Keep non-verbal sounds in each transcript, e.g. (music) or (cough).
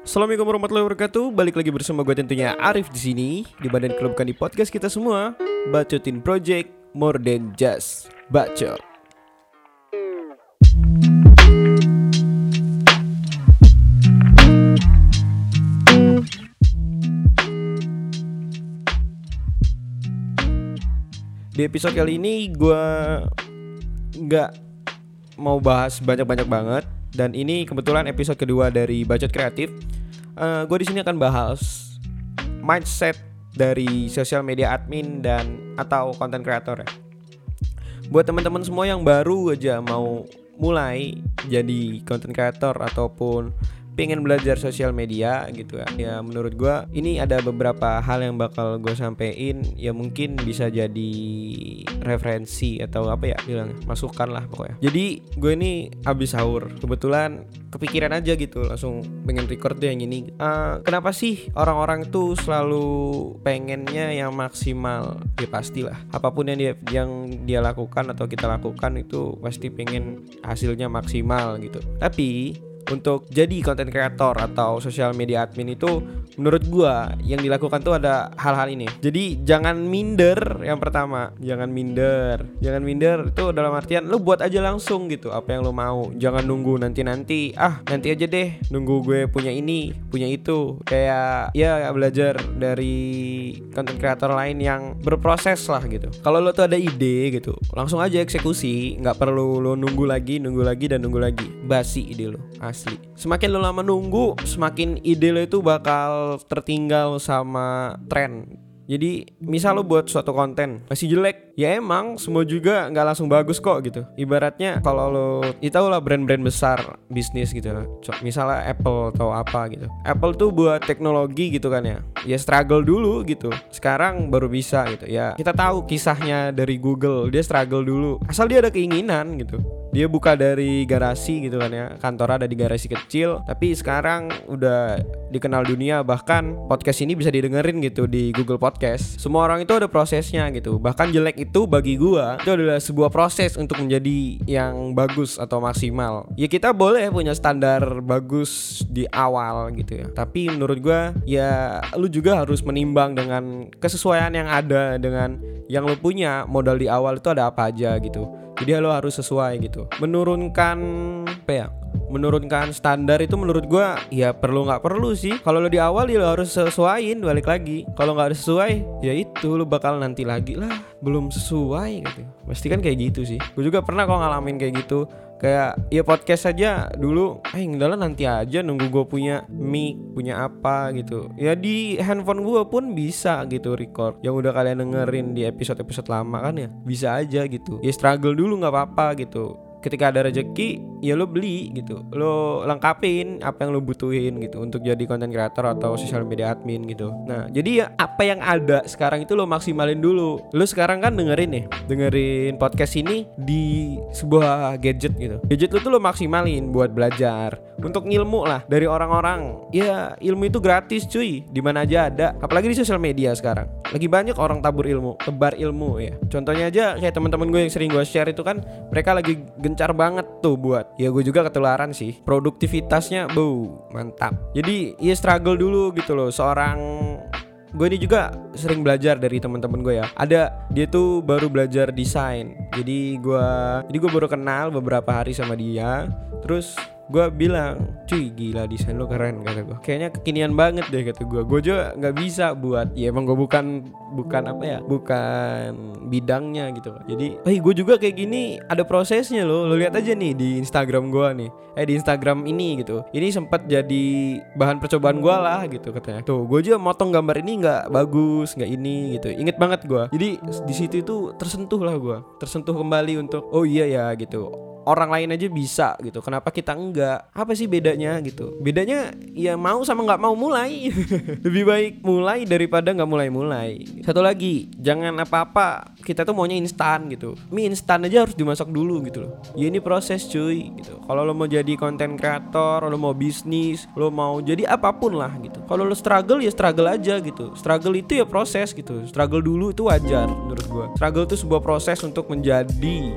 Assalamualaikum warahmatullahi wabarakatuh. Balik lagi bersama gue tentunya Arif di sini di badan kelubkan di podcast kita semua. Bacotin Project More Than Just Bacot. Di episode kali ini gue nggak mau bahas banyak-banyak banget dan ini kebetulan episode kedua dari Bacot Kreatif. Uh, gue di sini akan bahas mindset dari sosial media admin dan atau konten kreator ya. Buat teman-teman semua yang baru aja mau mulai jadi konten kreator ataupun pengen belajar sosial media gitu ya. Ya menurut gue ini ada beberapa hal yang bakal gue sampein. Ya mungkin bisa jadi referensi atau apa ya bilang masukan lah pokoknya. Jadi gue ini abis sahur kebetulan kepikiran aja gitu langsung pengen record deh yang ini. Uh, kenapa sih orang-orang tuh selalu pengennya yang maksimal? Ya pastilah. Apa pun yang dia yang dia lakukan atau kita lakukan itu pasti pengen hasilnya maksimal gitu. Tapi untuk jadi konten kreator atau sosial media admin itu menurut gua yang dilakukan tuh ada hal-hal ini. Jadi jangan minder yang pertama, jangan minder. Jangan minder itu dalam artian lu buat aja langsung gitu apa yang lu mau. Jangan nunggu nanti-nanti. Ah, nanti aja deh nunggu gue punya ini, punya itu. Kayak ya belajar dari konten kreator lain yang berproses lah gitu. Kalau lo tuh ada ide gitu, langsung aja eksekusi, nggak perlu lo nunggu lagi, nunggu lagi dan nunggu lagi. Basi ide lo. Asli. Semakin lo lama nunggu, semakin ide lo itu bakal tertinggal sama tren. Jadi misal lo buat suatu konten masih jelek, ya emang semua juga nggak langsung bagus kok gitu. Ibaratnya kalau lo, ya tau lah brand-brand besar bisnis gitu. Misalnya Apple atau apa gitu. Apple tuh buat teknologi gitu kan ya. Ya struggle dulu gitu. Sekarang baru bisa gitu. Ya kita tahu kisahnya dari Google, dia struggle dulu. Asal dia ada keinginan gitu dia buka dari garasi gitu kan ya. Kantor ada di garasi kecil. Tapi sekarang udah dikenal dunia. Bahkan podcast ini bisa didengerin gitu di Google Podcast. Semua orang itu ada prosesnya gitu. Bahkan jelek itu bagi gua itu adalah sebuah proses untuk menjadi yang bagus atau maksimal. Ya kita boleh punya standar bagus di awal gitu ya. Tapi menurut gua ya lu juga harus menimbang dengan kesesuaian yang ada dengan yang lu punya. Modal di awal itu ada apa aja gitu jadi lo harus sesuai gitu. Menurunkan apa ya menurunkan standar itu menurut gue ya perlu nggak perlu sih. Kalau lo di awal ya lo harus sesuaiin balik lagi. Kalau nggak sesuai ya itu lo bakal nanti lagi lah. Belum sesuai gitu. Pasti kan kayak gitu sih. Gue juga pernah kok ngalamin kayak gitu. Kayak ya podcast aja dulu eh udahlah nanti aja nunggu gue punya mic punya apa gitu. Ya di handphone gue pun bisa gitu record. Yang udah kalian dengerin di episode episode lama kan ya bisa aja gitu. Ya struggle dulu nggak apa-apa gitu ketika ada rezeki ya lo beli gitu. Lo lengkapin apa yang lo butuhin gitu untuk jadi konten kreator atau social media admin gitu. Nah jadi ya apa yang ada sekarang itu lo maksimalin dulu. Lo sekarang kan dengerin nih dengerin podcast ini di sebuah gadget gitu. Gadget lo tuh lo maksimalin buat belajar untuk ilmu lah dari orang-orang. Ya ilmu itu gratis cuy di mana aja ada. Apalagi di sosial media sekarang lagi banyak orang tabur ilmu tebar ilmu ya. Contohnya aja kayak teman-teman gue yang sering gue share itu kan mereka lagi gencar banget tuh buat ya gue juga ketularan sih produktivitasnya bu mantap. Jadi ya struggle dulu gitu loh seorang gue ini juga sering belajar dari teman-teman gue ya. Ada dia tuh baru belajar desain. Jadi gue jadi gue baru kenal beberapa hari sama dia. Terus gue bilang cuy gila desain lo keren kata gue kayaknya kekinian banget deh kata gue gue juga nggak bisa buat ya emang gue bukan bukan apa ya bukan bidangnya gitu jadi eh gue juga kayak gini ada prosesnya lo lo lihat aja nih di Instagram gue nih. Eh di Instagram ini gitu. Ini sempat jadi bahan percobaan gue lah gitu katanya. Tuh gue juga motong gambar ini nggak bagus nggak ini gitu. Inget banget gue jadi di situ itu tersentuh lah gue tersentuh kembali untuk oh iya ya gitu orang lain aja bisa gitu. Kenapa kita enggak? Apa sih bedanya gitu? Bedanya ya mau sama nggak mau mulai. (laughs) Lebih baik mulai daripada nggak mulai mulai satu lagi jangan apa-apa kita tuh maunya instan gitu. Mie instan aja harus dimasak dulu gitu loh. Ya ini proses cuy gitu. Kalau lo mau jadi konten kreator lo mau bisnis lo mau jadi apa pun lah gitu. Kalau lo struggle ya struggle aja gitu. Struggle itu ya proses gitu. Struggle dulu itu wajar menurut gua. Struggle itu sebuah proses untuk menjadi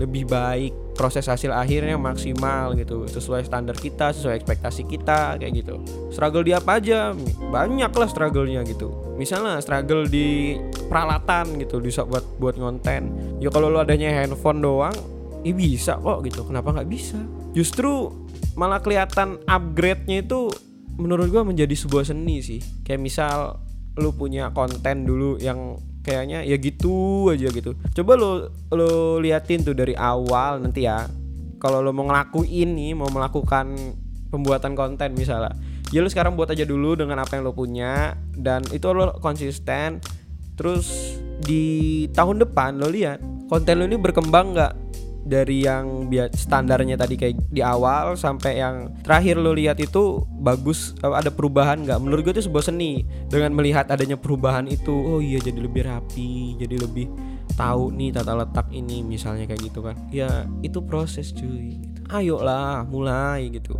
lebih baik proses hasil akhirnya maksimal gitu. Sesuai standar kita sesuai ekspektasi kita kayak gitu. Struggle di apa aja? Banyak lah struggle-nya gitu. Misalnya struggle di peralatan gitu bisa buat buat konten ya kalau lo adanya handphone doang ya bisa kok gitu. Kenapa nggak bisa? Justru malah kelihatan upgrade-nya itu menurut gua menjadi sebuah seni sih. Kayak misal lu punya konten dulu yang kayaknya ya gitu aja gitu. Coba lo lo liatin tuh dari awal nanti ya. Kalau lo mau ngelakuin nih mau melakukan pembuatan konten misalnya. Ya lo sekarang buat aja dulu dengan apa yang lo punya dan itu lo konsisten. Terus di tahun depan lo lihat konten lo ini berkembang nggak dari yang standarnya tadi kayak di awal sampai yang terakhir lo lihat itu bagus ada perubahan nggak? Menurut gue itu sebuah seni dengan melihat adanya perubahan itu oh iya jadi lebih rapi jadi lebih tahu nih tata letak ini misalnya kayak gitu kan. Ya itu proses cuy ayolah mulai gitu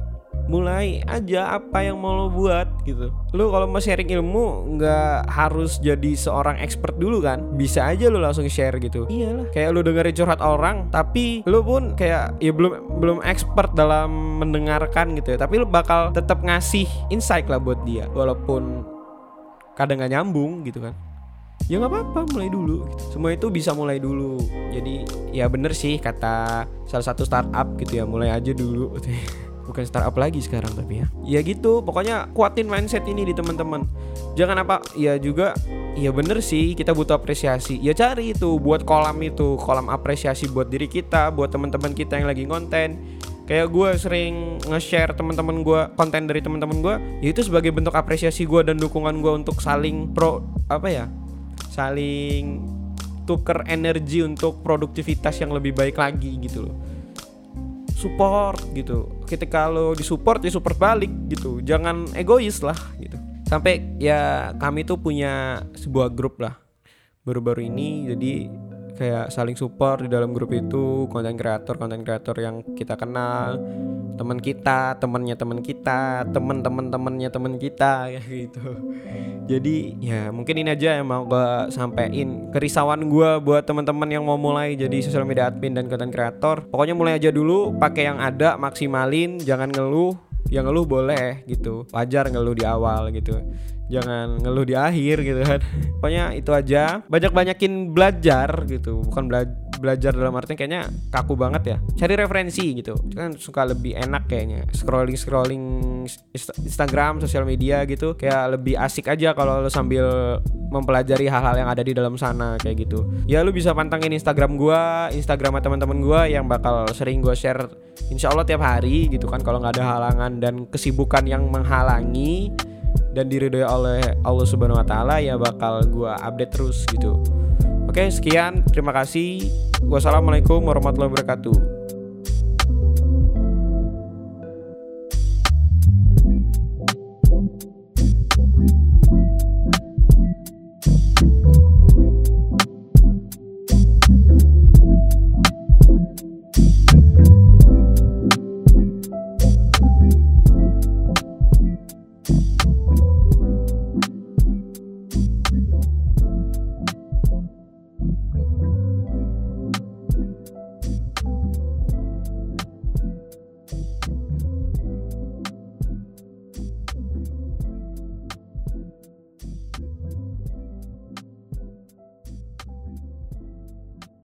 mulai aja apa yang mau lo buat gitu. Lo kalau mau sharing ilmu nggak harus jadi seorang expert dulu kan. Bisa aja lo langsung share gitu. Iyalah. Kayak lo dengerin curhat orang tapi lo pun kayak ya belum belum expert dalam mendengarkan gitu ya. Tapi lo bakal tetap ngasih insight lah buat dia walaupun kadang nggak nyambung gitu kan. Ya nggak apa-apa mulai dulu gitu. semua itu bisa mulai dulu. Jadi ya bener sih kata salah satu startup gitu ya mulai aja dulu (laughs) bukan startup lagi sekarang tapi ya. Ya gitu pokoknya kuatin mindset ini di teman-teman. Jangan apa ya juga ya bener sih kita butuh apresiasi. Ya cari itu buat kolam itu kolam apresiasi buat diri kita buat teman-teman kita yang lagi konten kayak gue sering nge-share teman-teman gue konten dari teman-teman gue ya itu sebagai bentuk apresiasi gue dan dukungan gue untuk saling pro apa ya saling tuker energi untuk produktivitas yang lebih baik lagi gitu loh support gitu. Ketika lo disupport ya support balik gitu. Jangan egois lah gitu. Sampai ya kami tuh punya sebuah grup lah baru-baru ini. Jadi kayak saling support di dalam grup itu konten kreator konten kreator yang kita kenal teman kita temannya teman kita teman teman temannya teman kita (laughs) ya gitu. Jadi ya mungkin ini aja yang mau gue sampein. Kerisauan gue buat teman-teman yang mau mulai jadi sosial media admin dan konten kreator pokoknya mulai aja dulu pakai yang ada maksimalin jangan ngeluh. Yang ngeluh boleh gitu. Wajar ngeluh di awal gitu. Jangan ngeluh di akhir gitu kan. (laughs) Pokoknya itu aja. Banyak banyakin belajar gitu. Bukan belajar belajar dalam artinya kayaknya kaku banget ya. Cari referensi gitu. Kan suka lebih enak kayaknya. Scrolling scrolling Instagram sosial media gitu. Kayak lebih asik aja kalau lo sambil mempelajari hal-hal yang ada di dalam sana kayak gitu. Ya lu bisa pantengin Instagram gua Instagram teman-teman gua yang bakal sering gua share insya Allah tiap hari gitu kan kalau nggak ada halangan dan kesibukan yang menghalangi dan diridhoi oleh Allah Subhanahu wa taala ya bakal gua update terus gitu. Oke, sekian. Terima kasih. Wassalamualaikum warahmatullahi wabarakatuh.